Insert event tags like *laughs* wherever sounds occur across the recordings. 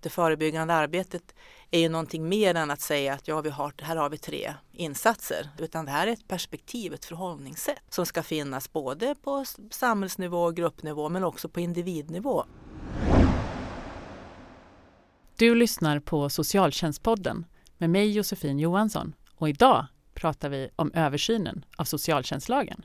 Det förebyggande arbetet är ju någonting mer än att säga att ja, vi har, här har vi tre insatser. Utan det här är ett perspektiv, ett förhållningssätt som ska finnas både på samhällsnivå och gruppnivå men också på individnivå. Du lyssnar på Socialtjänstpodden med mig Josefin Johansson och idag pratar vi om översynen av socialtjänstlagen.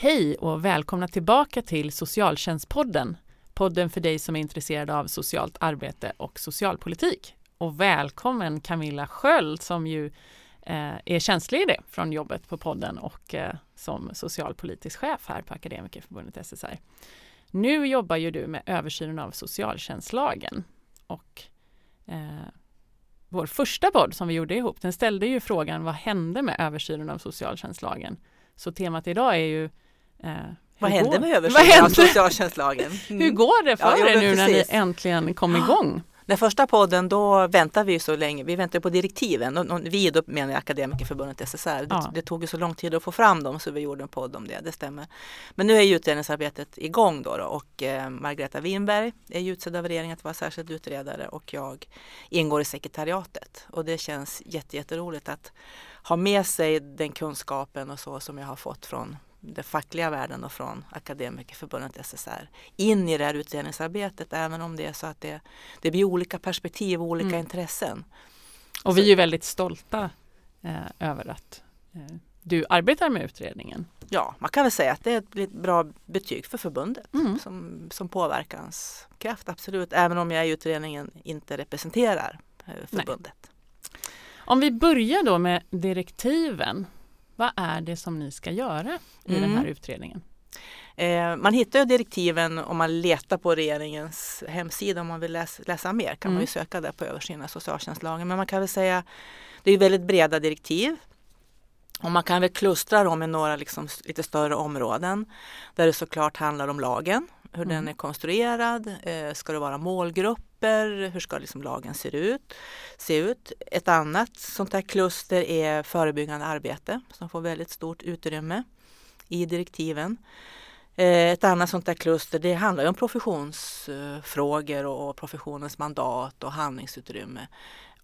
Hej och välkomna tillbaka till Socialtjänstpodden. Podden för dig som är intresserad av socialt arbete och socialpolitik. Och välkommen Camilla Sköld som ju eh, är tjänstledig från jobbet på podden och eh, som socialpolitisk chef här på Akademikerförbundet SSR. Nu jobbar ju du med översynen av socialtjänstlagen och eh, vår första podd som vi gjorde ihop, den ställde ju frågan vad hände med översynen av socialtjänstlagen? Så temat idag är ju Eh, vad hände med översynen av socialtjänstlagen? Mm. *laughs* Hur går det för ja, er nu när ni äntligen kom igång? Den första podden då väntade vi så länge, vi väntade på direktiven och, och vi då menar jag Akademikerförbundet SSR. Ja. Det, det, tog ju så lång tid att få fram dem så vi gjorde en podd om det, det stämmer. Men nu är utredningsarbetet igång då, då och eh, Margareta Winberg är utsedd av regeringen att vara särskild utredare och jag ingår i sekretariatet och det känns jätteroligt att ha med sig den kunskapen och så som jag har fått från den fackliga världen och från Akademikerförbundet SSR in i det här utredningsarbetet även om det är så att det, det blir olika perspektiv och olika mm. intressen. Och vi är väldigt stolta eh, över att eh, du arbetar med utredningen. Ja, man kan väl säga att det är ett bra betyg för förbundet mm. som, som påverkanskraft, absolut. Även om jag i utredningen inte representerar eh, förbundet. Nej. Om vi börjar då med direktiven vad är det som ni ska göra i mm. den här utredningen? Eh, man hittar direktiven om man letar på regeringens hemsida om man vill läsa, läsa mer kan mm. man ju mm. söka där på översyn av socialtjänstlagen. Men man kan väl säga det är väldigt breda direktiv. Och man kan väl klustra dem i några liksom lite större områden där det såklart handlar om lagen, hur mm. den är konstruerad, eh, ska det vara målgrupper, hur ska liksom lagen se ut, se ut. Ett annat sånt här kluster är förebyggande arbete som får väldigt stort utrymme i direktiven. Eh, ett annat sånt där kluster det handlar om professionsfrågor och professionens mandat och handlingsutrymme.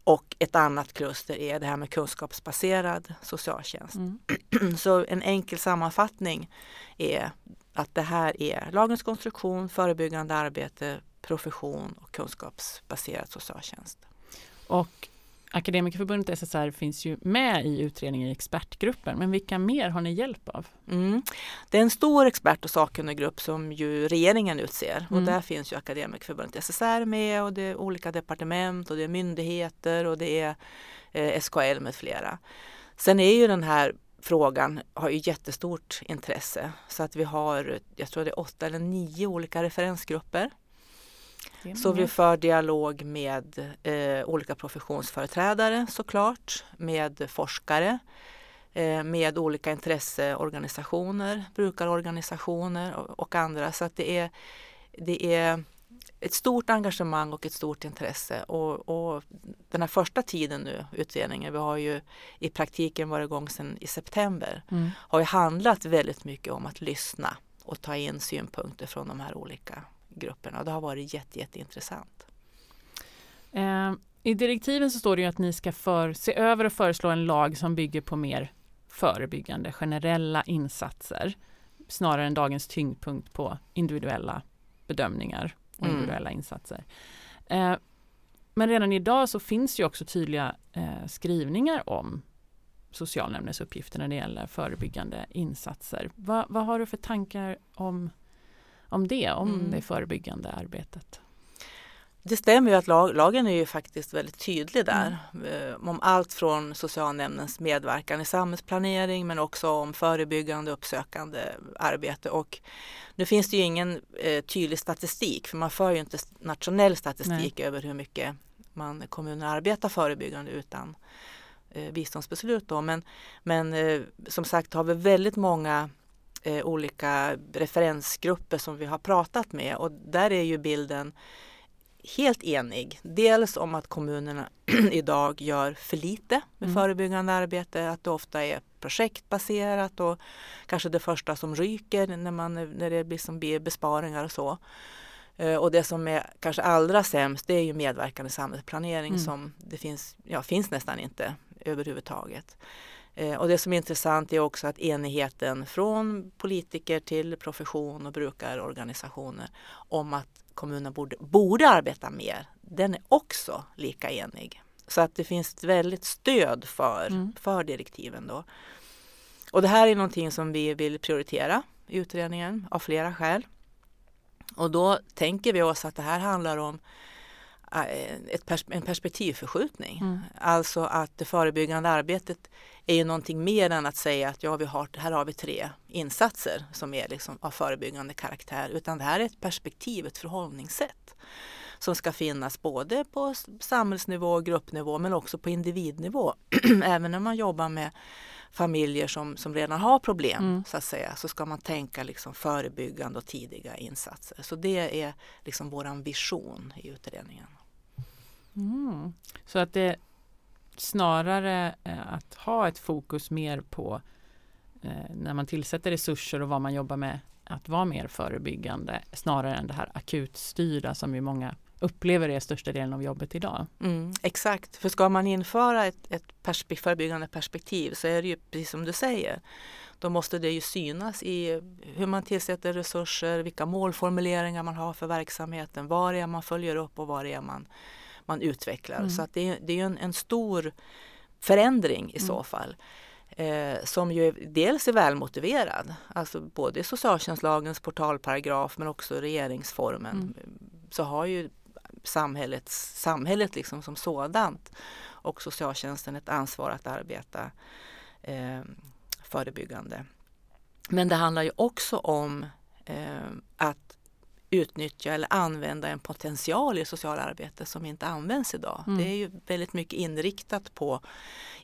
Och ett annat kluster är det här med kunskapsbaserad socialtjänst. Mm. *clears throat* Så en enkel sammanfattning är att det här är lagens konstruktion, förebyggande arbete, profession och kunskapsbaserad socialtjänst. Och Akademikerförbundet SSR finns ju med i utredningen i expertgruppen, men vilka mer har ni hjälp av? Mm. Det är en stor expert och sakkunniggrupp som ju regeringen utser och mm. där finns ju Akademikerförbundet SSR med och det är olika departement och det är myndigheter och det är eh, SKL med flera. Sen är ju den här frågan har ju jättestort intresse så att vi har, jag tror det är åtta eller nio olika referensgrupper. Så vi för dialog med eh, olika professionsföreträdare såklart, med forskare, eh, med olika intresseorganisationer, brukarorganisationer och, och andra. Så att det är, det är ett stort engagemang och ett stort intresse. Och, och, den här första tiden nu, utredningen, vi har ju i praktiken varit igång sedan i september, mm. har ju handlat väldigt mycket om att lyssna och ta in synpunkter från de här olika grupperna. Det har varit jätte, jätteintressant. Eh, I direktiven så står det ju att ni ska för, se över och föreslå en lag som bygger på mer förebyggande generella insatser snarare än dagens tyngdpunkt på individuella bedömningar och mm. individuella mm. insatser. Eh, men redan idag så finns ju också tydliga eh, skrivningar om socialnämndens uppgifter när det gäller förebyggande insatser. Va, vad har du för tankar om, om det, om mm. det förebyggande arbetet? Det stämmer ju att lag, lagen är ju faktiskt väldigt tydlig där. Mm. Om allt från socialnämndens medverkan i samhällsplanering men också om förebyggande uppsökande arbete. Och nu finns det ju ingen eh, tydlig statistik för man för ju inte nationell statistik Nej. över hur mycket man kommunerna arbetar förebyggande utan eh, biståndsbeslut. Då. Men, men eh, som sagt har vi väldigt många eh, olika referensgrupper som vi har pratat med och där är ju bilden helt enig. Dels om att kommunerna *clears throat* idag gör för lite med Mm. förebyggande arbete, att det ofta är projektbaserat och kanske det första som ryker när, man, när det blir som blir besparingar och så. Eh, Och det som är kanske allra sämst det är ju medverkande samhällsplanering Mm. som det finns, ja, finns nästan inte överhuvudtaget. Eh, Och det som är intressant är också att enigheten från politiker till profession och brukarorganisationer om att kommunerna borde, borde arbeta mer, den är också lika enig. Så att det finns ett väldigt stöd för, Mm. för direktiven. Då. Och det här är någonting som vi vill prioritera i utredningen av flera skäl. Och då tänker vi oss att det här handlar om pers en perspektivförskjutning. Mm. Alltså att det förebyggande arbetet är ju någonting mer än att säga att ja, vi har, här har vi tre insatser som är liksom av förebyggande karaktär. Utan det här är ett perspektiv, ett förhållningssätt som ska finnas både på samhällsnivå och gruppnivå men också på individnivå. *clears throat* Även när man jobbar med familjer som, som redan har problem Mm. så att säga så ska man tänka liksom förebyggande och tidiga insatser. Så det är liksom våran vision i utredningen. Mm. Så att det snarare eh, att ha ett fokus mer på eh, när man tillsätter resurser och vad man jobbar med att vara mer förebyggande snarare än det här akutstyrda som ju många upplever är största delen av jobbet idag. Mm, exakt, för ska man införa ett, ett perspe- förebyggande perspektiv så är det ju precis som du säger. Då måste det ju synas i hur man tillsätter resurser, vilka målformuleringar man har för verksamheten, var det är man följer upp och var det är man, man utvecklar. Mm. Så att det, är- det är en, en stor förändring i Mm. så fall. Eh, som ju dels är välmotiverad, alltså både i socialtjänstlagens portalparagraf men också regeringsformen. Mm. Så har ju samhället, samhället liksom som sådant och socialtjänsten ett ansvar att arbeta eh, förebyggande. Men det handlar ju också om eh, att utnyttja eller använda en potential i socialarbete som inte används idag. Mm. Det är ju väldigt mycket inriktat på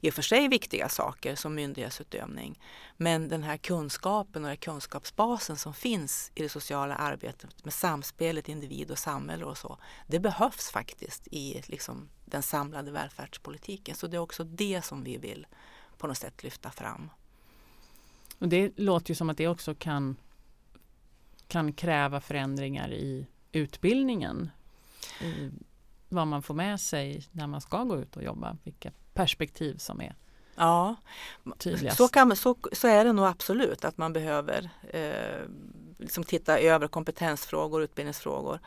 i och för sig viktiga saker som myndighetsutövning. Men den här kunskapen och den kunskapsbasen som finns i det sociala arbetet med samspelet individ och samhälle och så. Det behövs faktiskt i liksom, den samlade välfärdspolitiken. Så det är också det som vi vill på något sätt lyfta fram. Och det låter ju som att det också kan, kan kräva förändringar i utbildningen. I vad man får med sig när man ska gå ut och jobba. Vilka perspektiv som är Ja, tydligast. så, kan, så, så är det nog absolut att man behöver eh, liksom titta över kompetensfrågor, utbildningsfrågor.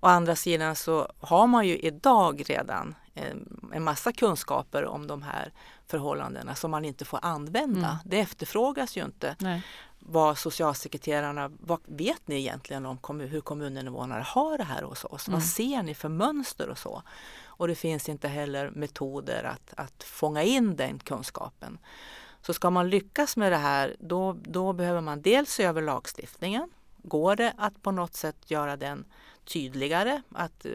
Å andra sidan så har man ju idag redan en, en massa kunskaper om de här förhållandena som man inte får använda. Mm. Det efterfrågas ju inte Nej. Vad socialsekreterarna, vad vet ni egentligen om kommun, hur kommuninvånare har det här hos oss? Mm. Vad ser ni för mönster och så? Och det finns inte heller metoder att, att fånga in den kunskapen. Så ska man lyckas med det här då, då behöver man dels se över lagstiftningen. Går det att på något sätt göra den tydligare att,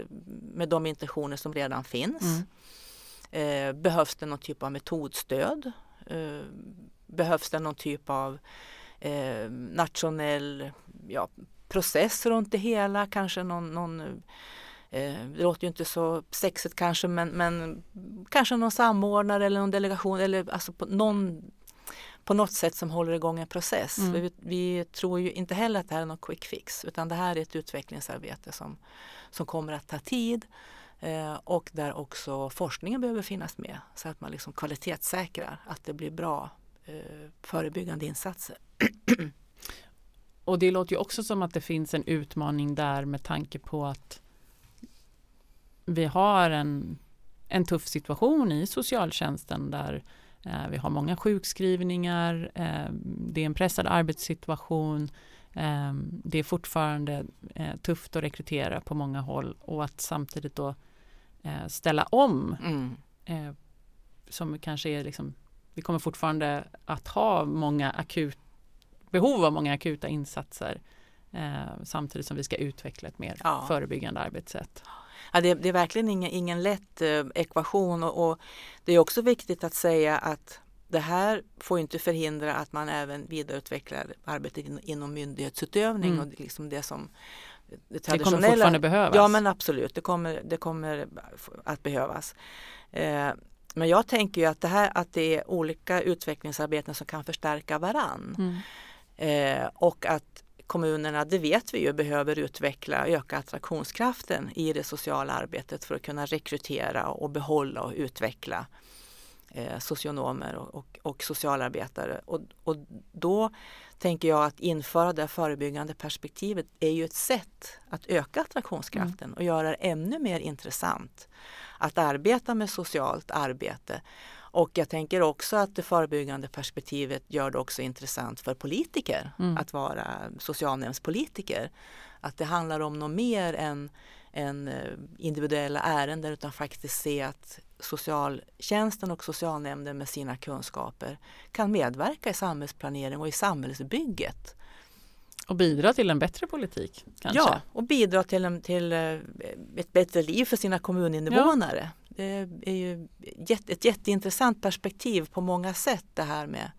med de intentioner som redan finns? Mm. Eh, behövs det någon typ av metodstöd? Eh, behövs det någon typ av eh, nationell ja, process runt det hela? Kanske någon, någon eh, det låter ju inte så sexigt kanske men, men kanske någon samordnare eller någon delegation eller alltså på, någon, på något sätt som håller igång en process. Mm. Vi, vi tror ju inte heller att det här är någon quick fix utan det här är ett utvecklingsarbete som, som kommer att ta tid eh, och där också forskningen behöver finnas med så att man liksom kvalitetssäkrar att det blir bra eh, förebyggande insatser. *clears throat* Och det låter ju också som att det finns en utmaning där med tanke på att vi har en, en tuff situation i socialtjänsten där eh, vi har många sjukskrivningar, eh, det är en pressad arbetssituation, eh, det är fortfarande eh, tufft att rekrytera på många håll och att samtidigt då eh, ställa om Mm. eh, som kanske är liksom, vi kommer fortfarande att ha många akut, behov av många akuta insatser eh, samtidigt som vi ska utveckla ett mer Ja. förebyggande arbetssätt. Ja, det, det är verkligen ingen, ingen lätt eh, ekvation och, och, det är också viktigt att säga att det här får inte förhindra att man även vidareutvecklar arbetet in, inom myndighetsutövning Mm. och liksom det som det Det traditionella. kommer fortfarande behövas. Ja men absolut, det kommer, det kommer att behövas. Eh, men jag tänker ju att det här att det är olika utvecklingsarbeten som kan förstärka varann. Mm. Eh, och att kommunerna, det vet vi ju, behöver utveckla, öka attraktionskraften i det sociala arbetet för att kunna rekrytera och behålla och utveckla eh, socionomer och, och, och socialarbetare. Och, och då tänker jag att införa det förebyggande perspektivet är ju ett sätt att öka attraktionskraften och göra det ännu mer intressant att arbeta med socialt arbete. Och jag tänker också att det förebyggande perspektivet gör det också intressant för politiker Mm. att vara socialnämndspolitiker. Att det handlar om något mer än, än eh, individuella ärenden utan faktiskt se att socialtjänsten och socialnämnden med sina kunskaper kan medverka i samhällsplanering och i samhällsbygget. Och bidra till en bättre politik kanske? Ja, och bidra till, en, till eh, ett bättre liv för sina kommuninvånare. Det är ju ett jätteintressant perspektiv på många sätt det här med,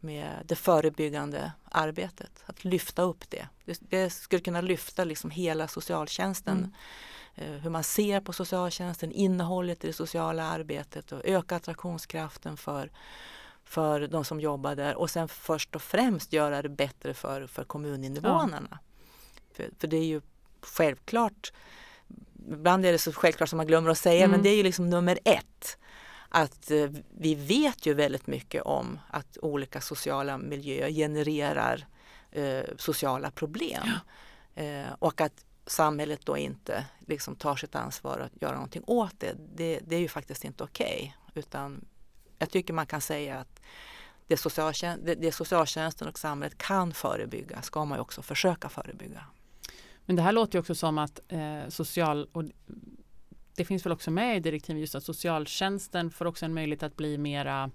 med det förebyggande arbetet. Att lyfta upp det. Det, det skulle kunna lyfta liksom hela socialtjänsten. Mm. Eh, Hur man ser på socialtjänsten, innehållet i det sociala arbetet och öka attraktionskraften för, för de som jobbar där och sen först och främst göra det bättre för, för kommuninvånarna. För, för det är ju självklart, ibland är det så självklart som man glömmer att säga, Mm. men det är ju liksom nummer ett. Att eh, vi vet ju väldigt mycket om att olika sociala miljöer genererar eh, sociala problem. Eh, och att samhället då inte liksom tar sitt ansvar att göra någonting åt det, det, det är ju faktiskt inte okej. Utan jag tycker man kan säga att det, socialtjän- det, det socialtjänsten och samhället kan förebygga ska man ju också försöka förebygga. Men det här låter ju också som att eh, social och det finns väl också med i direktivet just att socialtjänsten får också en möjlighet att bli mera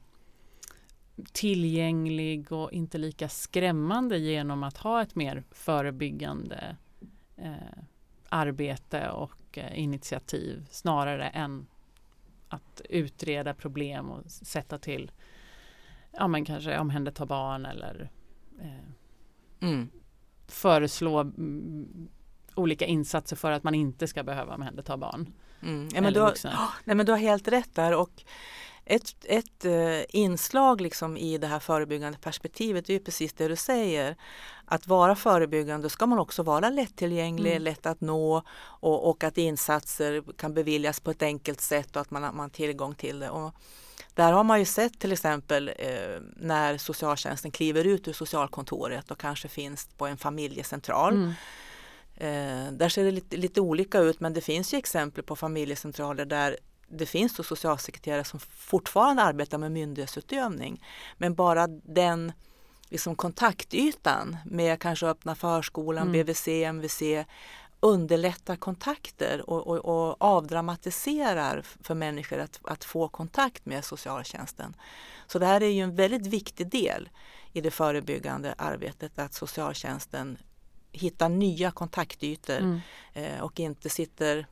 tillgänglig och inte lika skrämmande genom att ha ett mer förebyggande eh, arbete och eh, initiativ snarare än att utreda problem och sätta till ja men kanske omhänderta barn eller eh, Mm. föreslå mm, olika insatser för att man inte ska behöva omhänderta barn. Mm. Ja, men du, har, vuxna. *gasps* nej, men du har helt rätt där. Och ett ett eh, inslag liksom i det här förebyggande perspektivet är ju precis det du säger. Att vara förebyggande ska man också vara lättillgänglig, Mm. lätt att nå och, och att insatser kan beviljas på ett enkelt sätt och att man, har- man har tillgång till det. Och där har man ju sett till exempel eh, när socialtjänsten kliver ut ur socialkontoret och kanske finns på en familjecentral. Mm. Eh, där ser det lite, lite olika ut men det finns ju exempel på familjecentraler där det finns då socialsekreterare som fortfarande arbetar med myndighetsutövning. Men bara den liksom kontaktytan med kanske öppna förskolan, Mm. BVC, MVC underlättar kontakter och, och, och avdramatiserar för människor att, att få kontakt med socialtjänsten. Så det här är ju en väldigt viktig del i det förebyggande arbetet att socialtjänsten hittar nya kontaktytor Mm. eh, och inte sitter,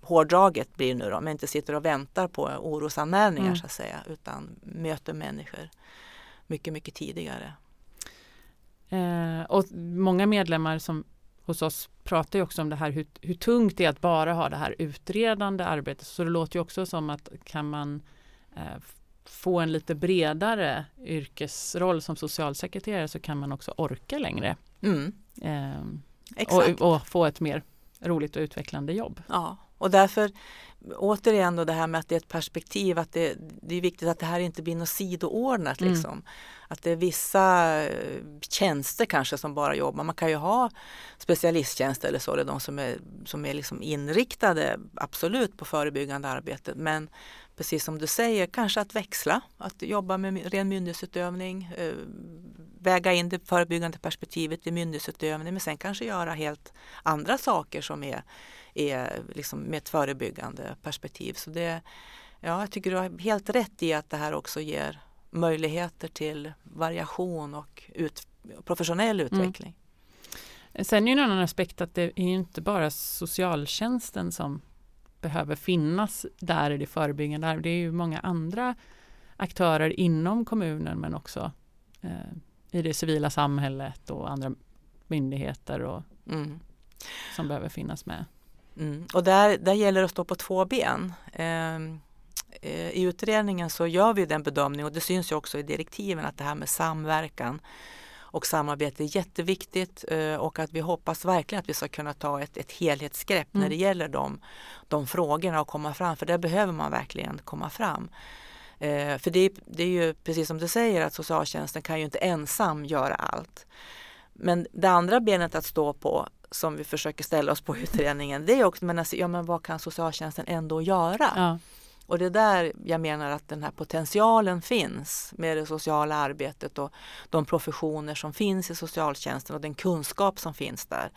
hårdraget blir nu då, men inte sitter och väntar på orosanmälningar Mm. så att säga utan möter människor mycket, mycket tidigare. Eh, och många medlemmar som hos oss pratar ju också om det här hur, hur tungt det är att bara ha det här utredande arbetet. Så det låter ju också som att kan man eh, få en lite bredare yrkesroll som socialsekreterare så kan man också orka längre. Mm, exakt. och, och få ett mer roligt och utvecklande jobb. Ja, och därför återigen då det här med att det är ett perspektiv, att det, det är viktigt att det här inte blir något sidoordnat. Mm. Liksom. Att det är vissa eh, tjänster kanske som bara jobbar. Man kan ju ha specialisttjänster eller så, eller de som är, som är liksom inriktade absolut på förebyggande arbete. Men precis som du säger, kanske att växla, att jobba med ren myndighetsutövning, eh, väga in det förebyggande perspektivet i myndighetsutövning, men sen kanske göra helt andra saker som är är liksom med ett förebyggande perspektiv. Så det, ja, jag tycker du har helt rätt i att det här också ger möjligheter till variation och ut, professionell utveckling. Sen är en annan aspekt att det är inte bara socialtjänsten som behöver finnas där i det förebyggande arbetet. Det är ju många andra aktörer inom kommunen men också eh, i det civila samhället och andra myndigheter och, Mm. som behöver finnas med. Mm. Och där, där gäller det att stå på två ben. Ehm, eh, I utredningen så gör vi den bedömningen och det syns ju också i direktiven att det här med samverkan och samarbete är jätteviktigt eh, och att vi hoppas verkligen att vi ska kunna ta ett, ett helhetsgrepp Mm. när det gäller de, de frågorna och komma fram, för där behöver man verkligen komma fram. Eh, för det, är- det är ju precis som du säger att socialtjänsten kan ju inte ensam göra allt. Men det andra benet att stå på som vi försöker ställa oss på i utredningen det är också men alltså, ja, men vad kan socialtjänsten ändå göra? Ja, och det är där jag menar att den här potentialen finns med det sociala arbetet och de professioner som finns i socialtjänsten och den kunskap som finns där.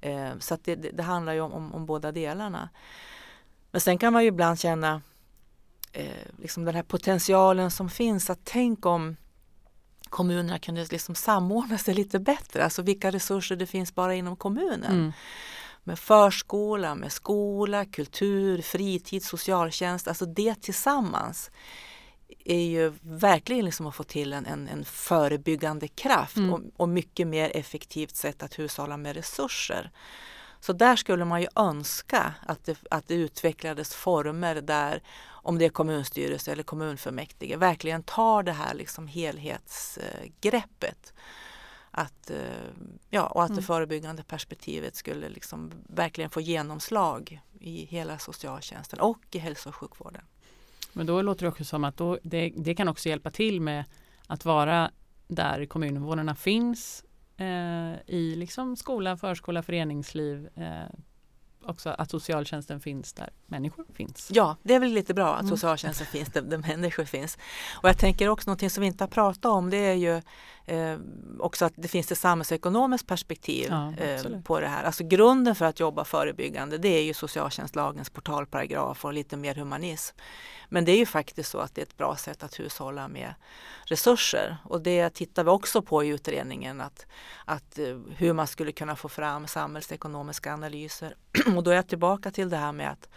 Eh, så att det, det, handlar ju om, om, om båda delarna. Men sen kan man ju ibland känna eh, liksom den här potentialen som finns att tänk om kommunerna kunde liksom samordna sig lite bättre, alltså vilka resurser det finns bara inom kommunen mm, med förskola, med skola, kultur, fritid, socialtjänst, alltså det tillsammans är ju verkligen liksom att få till en, en, en förebyggande kraft Mm. och, och mycket mer effektivt sätt att hushålla med resurser. Så där skulle man ju önska att det, att det utvecklades former där, om det är kommunstyrelse eller kommunfullmäktige, verkligen tar det här liksom helhetsgreppet. Att, eh, ja, och att det Mm. förebyggande perspektivet skulle liksom verkligen få genomslag i hela socialtjänsten och i hälso och sjukvården. men då låter det också som att då, det, det kan också hjälpa till med att vara där kommuninvånarna finns eh, i liksom skola, förskola, föreningsliv. Eh, också att socialtjänsten finns där människor finns. Ja, det är väl lite bra att Mm. socialtjänsten finns där, där människor finns. Och jag tänker också någonting som vi inte har pratat om det är ju eh, också att det finns ett samhällsekonomiskt perspektiv Ja, eh, på det här. Alltså grunden för att jobba förebyggande det är ju socialtjänstlagens portalparagraf och lite mer humanism. Men det är ju faktiskt så att det är ett bra sätt att hushålla med resurser och det tittar vi också på i utredningen att, att eh, hur man skulle kunna få fram samhällsekonomiska analyser. *clears throat* och då är jag tillbaka till det här med att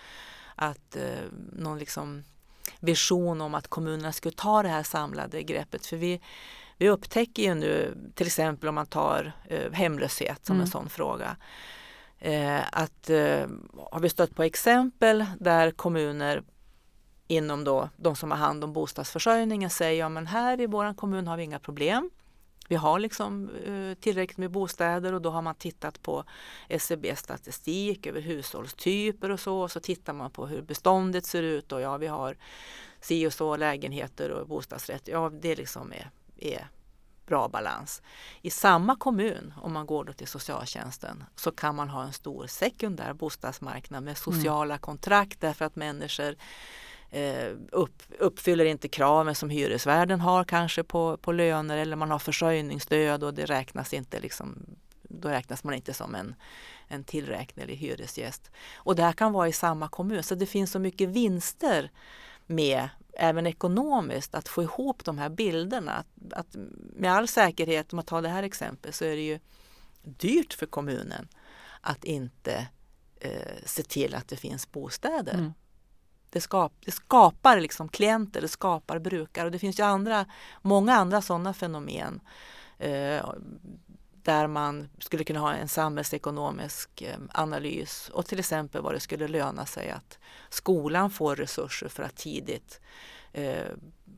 att eh, någon liksom vision om att kommunerna skulle ta det här samlade greppet. För vi, vi upptäcker ju nu, till exempel om man tar eh, hemlöshet som Mm. en sån fråga, eh, att eh, har vi stött på exempel där kommuner inom då de som har hand om bostadsförsörjningen säger ja men här i våran kommun har vi inga problem. Vi har liksom eh, tillräckligt med bostäder och då har man tittat på SCB statistik över hushållstyper och så. Och så tittar man på hur beståndet ser ut och ja vi har si och så lägenheter och bostadsrätter. Ja det liksom är, är bra balans. I samma kommun, om man går då till socialtjänsten, så kan man ha en stor sekundär bostadsmarknad med sociala kontrakt därför att människor eh, upp, uppfyller inte kraven som hyresvärden har kanske på, på löner eller man har försörjningsstöd och det räknas inte liksom, då räknas man inte som en, en tillräknelig hyresgäst. Och det här kan vara i samma kommun så det finns så mycket vinster med även ekonomiskt att få ihop de här bilderna. Att, att med all säkerhet, om man tar det här exemplet, så är det ju dyrt för kommunen att inte eh, se till att det finns bostäder. Mm. Det, skap, det skapar liksom klienter, det skapar brukare och det finns ju andra, många andra sådana fenomen eh, där man skulle kunna ha en samhällsekonomisk eh, analys och till exempel vad det skulle löna sig att skolan får resurser för att tidigt eh,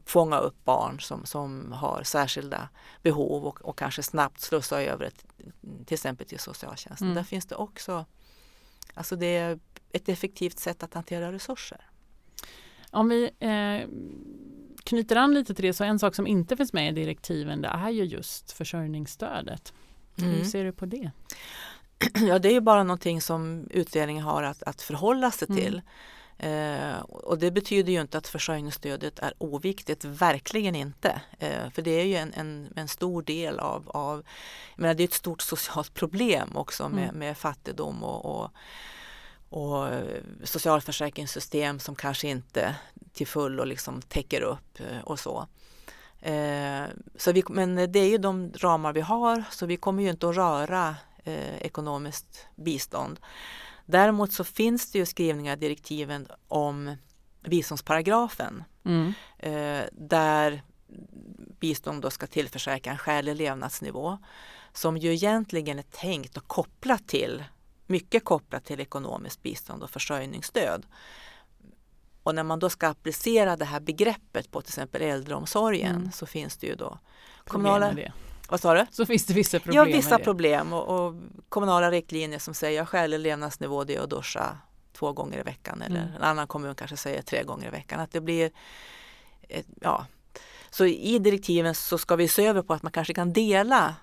fånga upp barn som, som har särskilda behov och, och kanske snabbt slussa över ett, till exempel till socialtjänsten. Mm. Där finns det också, alltså det är ett effektivt sätt att hantera resurser. Om vi eh, knyter an lite till det så en sak som inte finns med i direktiven det är ju just försörjningsstödet. Hur Mm. ser du på det? *clears throat* Ja, det är ju bara någonting som utredningen har att, att förhålla sig Mm. till. Eh, och det betyder ju inte att försörjningsstödet är oviktigt, verkligen inte. Eh, för det är ju en, en, en stor del av, av menar, det är ett stort socialt problem också med, Mm. med fattigdom och, och, och socialförsäkringssystem som kanske inte till fullo liksom täcker upp eh, och så. Eh, så vi, men det är ju de ramar vi har så vi kommer ju inte att röra eh, ekonomiskt bistånd. Däremot så finns det ju skrivningar i direktiven om biståndsparagrafen Mm. eh, där bistånd då ska tillförsäkra en skälig levnadsnivå som ju egentligen är tänkt och kopplat till, mycket kopplat till ekonomiskt bistånd och försörjningsstöd. Och när man då ska applicera det här begreppet på till exempel äldreomsorgen Mm. så finns det ju då kommunala, det. vad sa du? Så finns det vissa problem ja, vissa problem och, och kommunala riktlinjer som säger skälig levnadsnivå det är att duscha två gånger i veckan eller Mm. en annan kommun kanske säger tre gånger i veckan. Att det blir, ett, ja. Så i direktiven så ska vi se över på att man kanske kan dela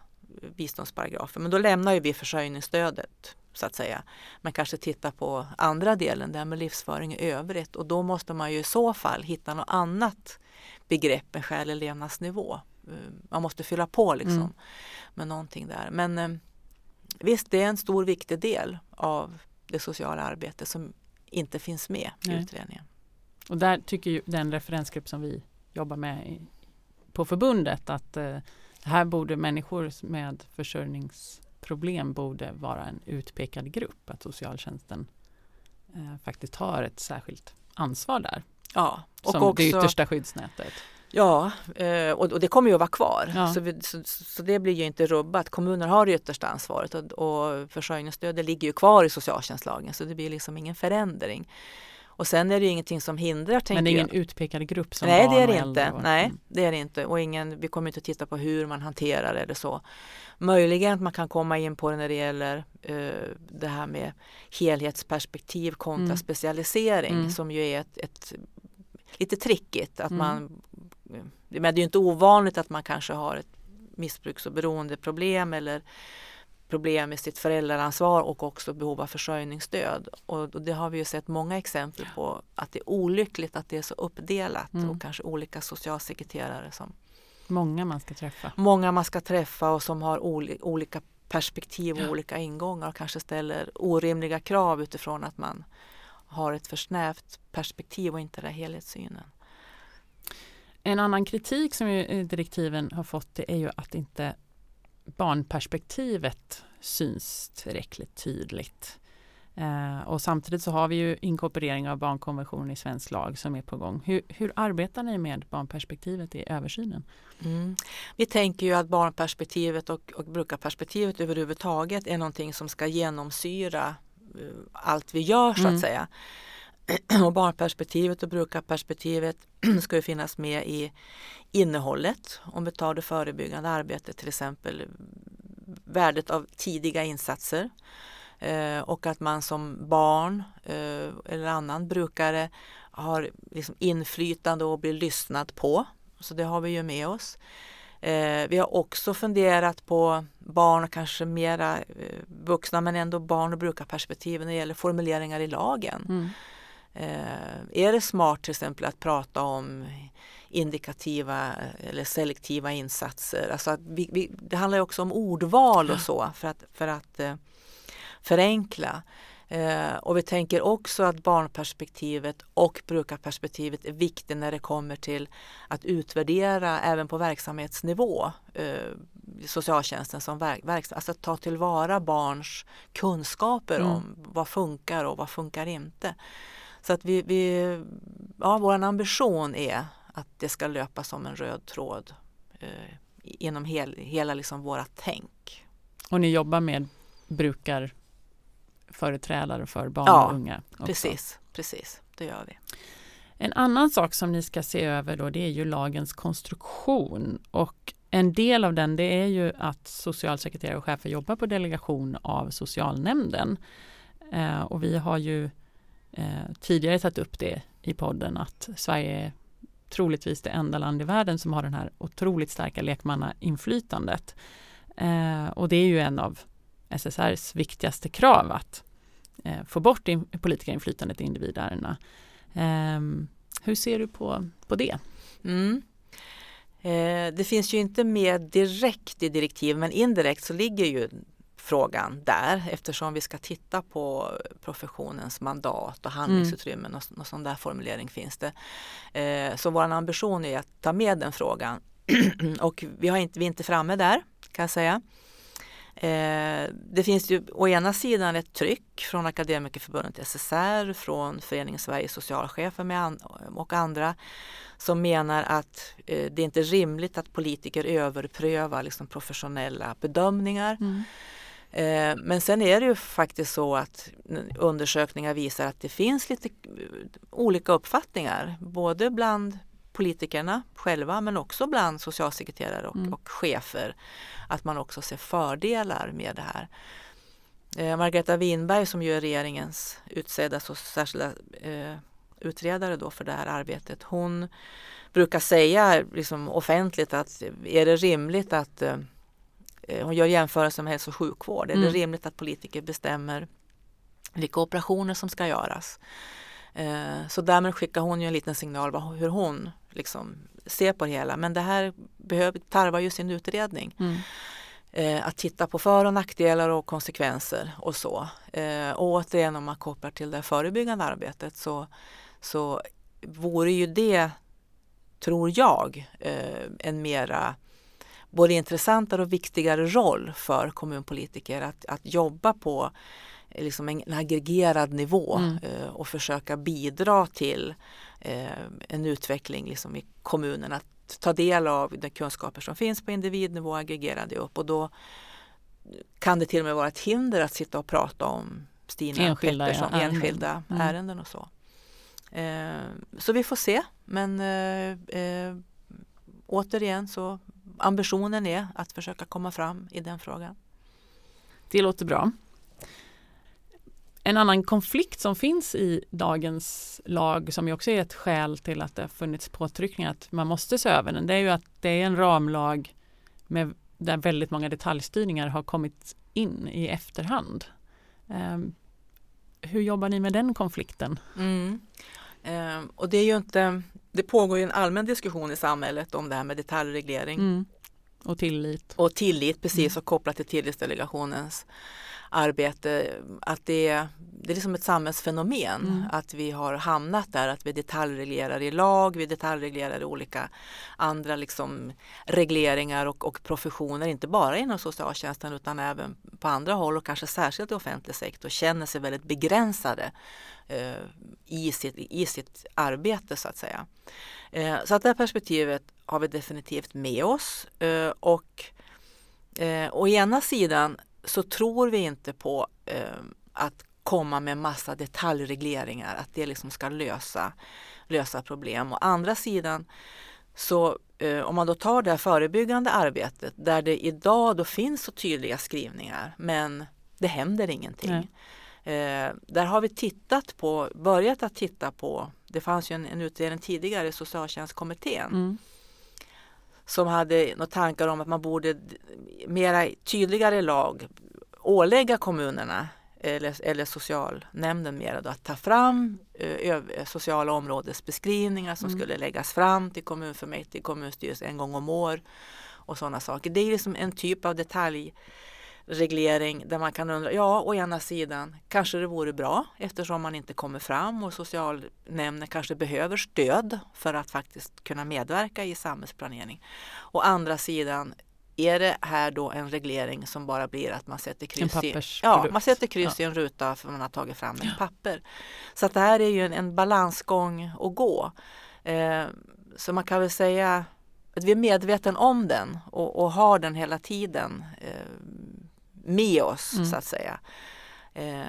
biståndsparagrafer men då lämnar ju vi försörjningsstödet så att säga. Men kanske titta på andra delen, det här med livsföring i övrigt och då måste man ju i så fall hitta något annat begrepp än skälig levnadsnivå. Eh, Man måste fylla på liksom Mm. med någonting där. Men eh, visst, det är en stor viktig del av det sociala arbetet som inte finns med i Nej. utredningen. Och där tycker ju den referensgrupp som vi jobbar med i, på förbundet att eh, här borde människor med försörjningsproblem borde vara en utpekad grupp. Att socialtjänsten eh, faktiskt har ett särskilt ansvar där. Ja, och som också, det yttersta skyddsnätet. ja eh, och, och det kommer ju att vara kvar. Ja. Så, vi, så, så det blir ju inte rubbat. Kommuner har det yttersta ansvaret och, och försörjningsstödet ligger ju kvar i socialtjänstlagen så det blir liksom ingen förändring. Och sen är det ju ingenting som hindrar. Men det är jag. ingen utpekad grupp som Nej, barn det är och det äldre inte. och- Nej, Mm. det är det inte. Och ingen, vi kommer inte att titta på hur man hanterar det eller så. Möjligen att man kan komma in på det när det gäller eh, det här med helhetsperspektiv kontra Mm. specialisering Mm. som ju är ett, ett lite trickigt. Att Mm. man, men det är ju inte ovanligt att man kanske har ett missbruks och beroendeproblem eller problem med sitt föräldraransvar och också behov av försörjningsstöd. Och det har vi ju sett många exempel på att det är olyckligt att det är så uppdelat Mm. och kanske olika socialsekreterare som Många man ska träffa. många man ska träffa och som har oli, olika perspektiv och Ja. olika ingångar och kanske ställer orimliga krav utifrån att man har ett för snävt perspektiv och inte den helhetssynen. En annan kritik som eh, direktiven har fått det är ju att inte barnperspektivet syns tillräckligt tydligt. Eh, och samtidigt så har vi ju inkorporering av barnkonventionen i svensk lag som är på gång. Hur, hur arbetar ni med barnperspektivet i översynen? Mm. Vi tänker ju att barnperspektivet och, och brukarperspektivet överhuvudtaget är någonting som ska genomsyra eh, allt vi gör så Mm. att säga. *clears throat* Och barnperspektivet och brukarperspektivet *clears throat* ska ju finnas med i innehållet. Om vi tar det förebyggande arbetet till exempel värdet av tidiga insatser eh, och att man som barn eh, eller annan brukare har liksom inflytande och blir lyssnad på. Så det har vi ju med oss. Eh, vi har också funderat på barn och kanske mera eh, vuxna men ändå barn och brukarperspektiv när det gäller formuleringar i lagen. Mm är det smart till exempel att prata om indikativa eller selektiva insatser? Alltså vi, vi, det handlar också om ordval och så för att, för att eh, förenkla. Eh, och vi tänker också att barnperspektivet och brukarperspektivet är viktigt när det kommer till att utvärdera även på verksamhetsnivå eh, socialtjänsten som verk, verks- alltså att ta tillvara barns kunskaper Mm. om vad funkar och vad funkar inte. Så att vi, vi ja, vår ambition är att det ska löpa som en röd tråd eh, inom hel, hela liksom våra tänk. Och ni jobbar med brukarföreträdare för barn Ja, och unga? också. Precis, precis, det gör vi. En annan sak som ni ska se över då det är ju lagens konstruktion och en del av den det är ju att socialsekreterare och chefer jobbar på delegation av socialnämnden. Eh, och vi har ju eh, tidigare tagit upp det i podden att Sverige är troligtvis det enda land i världen som har den här otroligt starka lekmannainflytandet. Eh, och det är ju en av SSRs viktigaste krav att eh, få bort in, politikerinflytandet i individärendena. Ehm, hur ser du på, på det? Mm. Eh, det finns ju inte med direkt i direktiv men indirekt så ligger ju frågan där eftersom vi ska titta på professionens mandat och handlingsutrymmen och, och sån där formulering finns det. Eh, så vår ambition är att ta med den frågan *clears throat* och vi, har inte, vi är inte framme där kan jag säga. Eh, det finns ju å ena sidan ett tryck från Akademikerförbundet SSR, från Föreningen Sveriges socialchefer med an och andra som menar att eh, det inte är rimligt att politiker överprövar liksom, professionella bedömningar. Mm. Eh, men sen är det ju faktiskt så att undersökningar visar att det finns lite olika uppfattningar både bland politikerna själva men också bland socialsekreterare och, Mm. och chefer att man också ser fördelar med det här. Eh, Margareta Winberg som ju är regeringens utsedda så särskilda eh, utredare då för det här arbetet. Hon brukar säga liksom offentligt att är det rimligt att eh, eh, hon gör jämförelser med hälso och sjukvård. Är det Mm. rimligt att politiker bestämmer vilka operationer som ska göras? Eh, så därmed skickar hon ju en liten signal vad, hur hon liksom ser på det hela. Men det här behöver, tarvar ju sin utredning. Mm. Eh, att titta på för och nackdelar och konsekvenser och så. Eh, och återigen om man kopplar till det förebyggande arbetet så, så vore ju det, tror jag, eh, en mera både intressantare och viktigare roll för kommunpolitiker att, att jobba på eh, liksom en, aggregerad nivå Mm. eh, och försöka bidra till eh, en utveckling liksom i kommunen. Att ta del av de kunskaper som finns på individnivå och aggregera det upp och då kan det till och med vara ett hinder att sitta och prata om Stina Enskilda, Pettersson, ja, enskilda Mm. ärenden och så. Så vi får se men återigen så ambitionen är att försöka komma fram i den frågan. Det låter bra. En annan konflikt som finns i dagens lag som ju också är ett skäl till att det har funnits påtryckningar att man måste se över den. Det är ju att det är en ramlag med, där väldigt många detaljstyrningar har kommit in i efterhand. Ehm, hur jobbar ni med den konflikten? Mm. Eh, och det är ju inte, det pågår ju en allmän diskussion i samhället om det här med detaljreglering Mm. Och tillit. och tillit precis Mm. och kopplat till tillitsdelegationens arbete. Att det, är- det är liksom ett samhällsfenomen Mm. att vi har hamnat där att vi detaljreglerar i lag, vi detaljreglerar i olika andra liksom regleringar och, och professioner, inte bara inom socialtjänsten utan även på andra håll och kanske särskilt i offentlig sektor känner sig väldigt begränsade eh, i, sitt, i sitt arbete så att säga. Eh, så att det här perspektivet har vi definitivt med oss eh, och eh, å ena sidan så tror vi inte på eh, att komma med massa detaljregleringar, att det liksom ska lösa, lösa problem. Å andra sidan så eh, om man då tar det här förebyggande arbetet där det idag då finns så tydliga skrivningar men det händer ingenting. Eh, där har vi tittat på, börjat att titta på, det fanns ju en, en utredning tidigare, socialtjänstkommittén, Mm. Som hade några tankar om att man borde mera tydligare lag ålägga kommunerna eller, eller socialnämnden mera då, att ta fram eh, sociala områdesbeskrivningar som Mm. skulle läggas fram till kommunfullmäktige, kommunstyrelse en gång om år och sådana saker. Det är liksom en typ av detaljreglering där man kan undra, ja å ena sidan kanske det vore bra eftersom man inte kommer fram och socialnämnden kanske behöver stöd för att faktiskt kunna medverka i samhällsplanering. Å andra sidan är det här då en reglering som bara blir att man sätter kryss i, ja, man sätter kryss i en ruta för man har tagit fram ett papper. Så att det här är ju en, en balansgång att gå. Eh, så man kan väl säga att vi är medveten om den och, och har den hela tiden eh, med oss Mm. så att säga. Eh,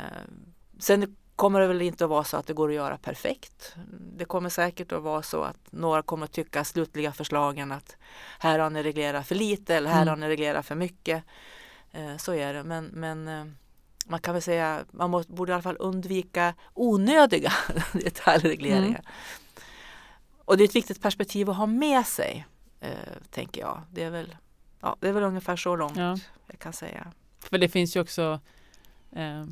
sen kommer det väl inte att vara så att det går att göra perfekt. Det kommer säkert att vara så att några kommer att tycka slutliga förslagen att här har ni reglerat för lite eller här Mm. har ni reglerat för mycket. Eh, så är det. Men, men eh, man kan väl säga man måste, borde i alla fall undvika onödiga *laughs* detaljregleringar. Mm. Och det är ett viktigt perspektiv att ha med sig, eh, tänker jag. Det är, väl, ja, det är väl ungefär så långt Ja. jag kan säga. För det finns ju också eh,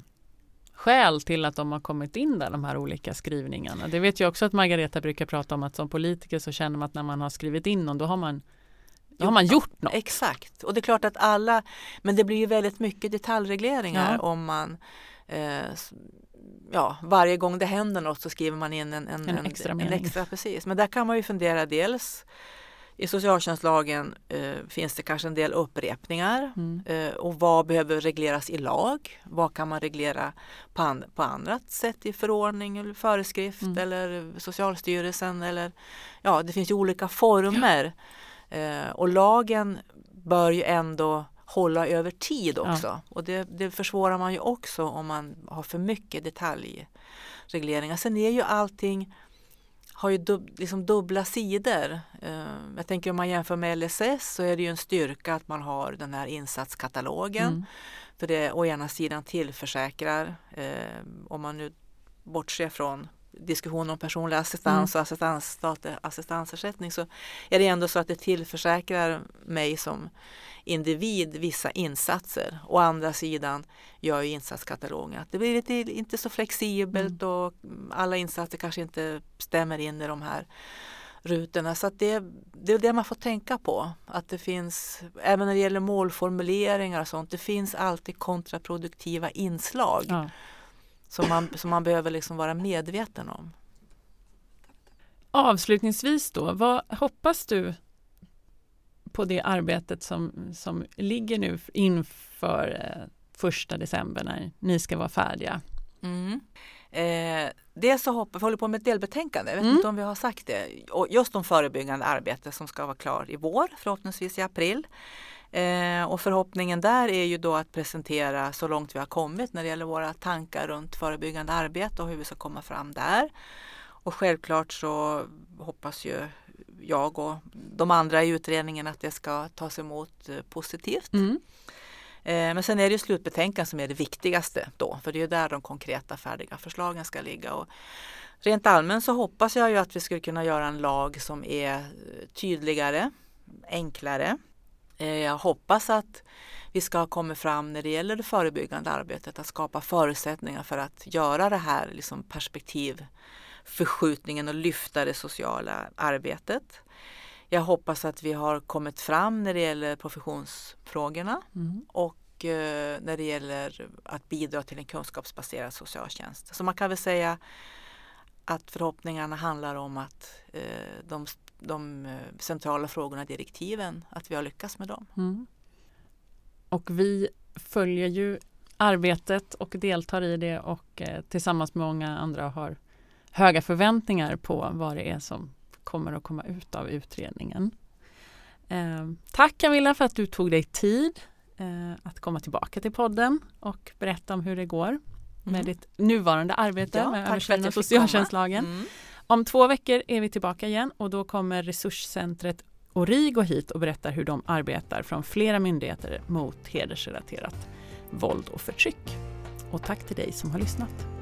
skäl till att de har kommit in där, de här olika skrivningarna. Det vet jag också att Margareta brukar prata om att som politiker så känner man att när man har skrivit in någon då har man, då har man gjort något. Exakt, och det är klart att alla, men det blir ju väldigt mycket detaljregleringar Ja. om man eh, Ja, varje gång det händer något så skriver man in en, en, En extra mening. extra precis. Men där kan man ju fundera dels I socialtjänstlagen eh, finns det kanske en del upprepningar Mm. eh, och vad behöver regleras i lag? Vad kan man reglera på, an- på annat sätt i förordning eller föreskrift Mm. eller Socialstyrelsen eller ja, det finns ju olika former eh, och lagen bör ju ändå hålla över tid också och det, det försvårar man ju också om man har för mycket detaljregleringar. Sen är ju allting har ju dub, liksom dubbla sidor. Eh, jag tänker om man jämför med LSS så är det ju en styrka att man har den här insatskatalogen. Mm. För det å ena sidan tillförsäkrar, eh, om man nu bortser från diskussionen om personlig assistans och assistans, statlig assistansersättning så är det ändå så att det tillförsäkrar mig som individ vissa insatser. Å andra sidan gör ju insatskatalogen att det blir lite, inte så flexibelt och alla insatser kanske inte stämmer in i de här rutorna. Så det, det är det man får tänka på. Att det finns, även när det gäller målformuleringar och sånt, det finns alltid kontraproduktiva inslag Ja. som, man, som man behöver liksom vara medveten om. Avslutningsvis då, vad hoppas du på det arbetet som, som ligger nu inför eh, första december när ni ska vara färdiga? Mm. Eh, dels så hoppas vi håller på med ett delbetänkande, jag vet Mm. inte om vi har sagt det, och just om förebyggande arbete som ska vara klar i vår, förhoppningsvis i april. Eh, och förhoppningen där är ju då att presentera så långt vi har kommit när det gäller våra tankar runt förebyggande arbete och hur vi ska komma fram där. Och självklart så hoppas ju jag och de andra i utredningen att det ska tas emot eh, positivt. Mm. Eh, Men sen är det ju slutbetänkandet som är det viktigaste då, för det är ju där de konkreta färdiga förslagen ska ligga. Och rent allmänt så hoppas jag ju att vi skulle kunna göra en lag som är eh, tydligare, enklare. Jag hoppas att vi ska komma fram när det gäller det förebyggande arbetet, att skapa förutsättningar för att göra det här liksom perspektivförskjutningen och lyfta det sociala arbetet. Jag hoppas att vi har kommit fram när det gäller professionsfrågorna Mm. och eh, när det gäller att bidra till en kunskapsbaserad socialtjänst. Så man kan väl säga att förhoppningarna handlar om att eh, de, de eh, centrala frågorna direktiven, att vi har lyckats med dem. Mm. Och vi följer ju arbetet och deltar i det och tillsammans med många andra har höga förväntningar på vad det är som kommer att komma ut av utredningen. Eh, tack Camilla för att du tog dig tid eh, att komma tillbaka till podden och berätta om hur det går med Mm. ditt nuvarande arbete Ja, med översynen av socialtjänstlagen. Mm. Om två veckor är vi tillbaka igen och då kommer resurscentret Origo hit och berättar hur de arbetar från flera myndigheter mot hedersrelaterat våld och förtryck. Och tack till dig som har lyssnat.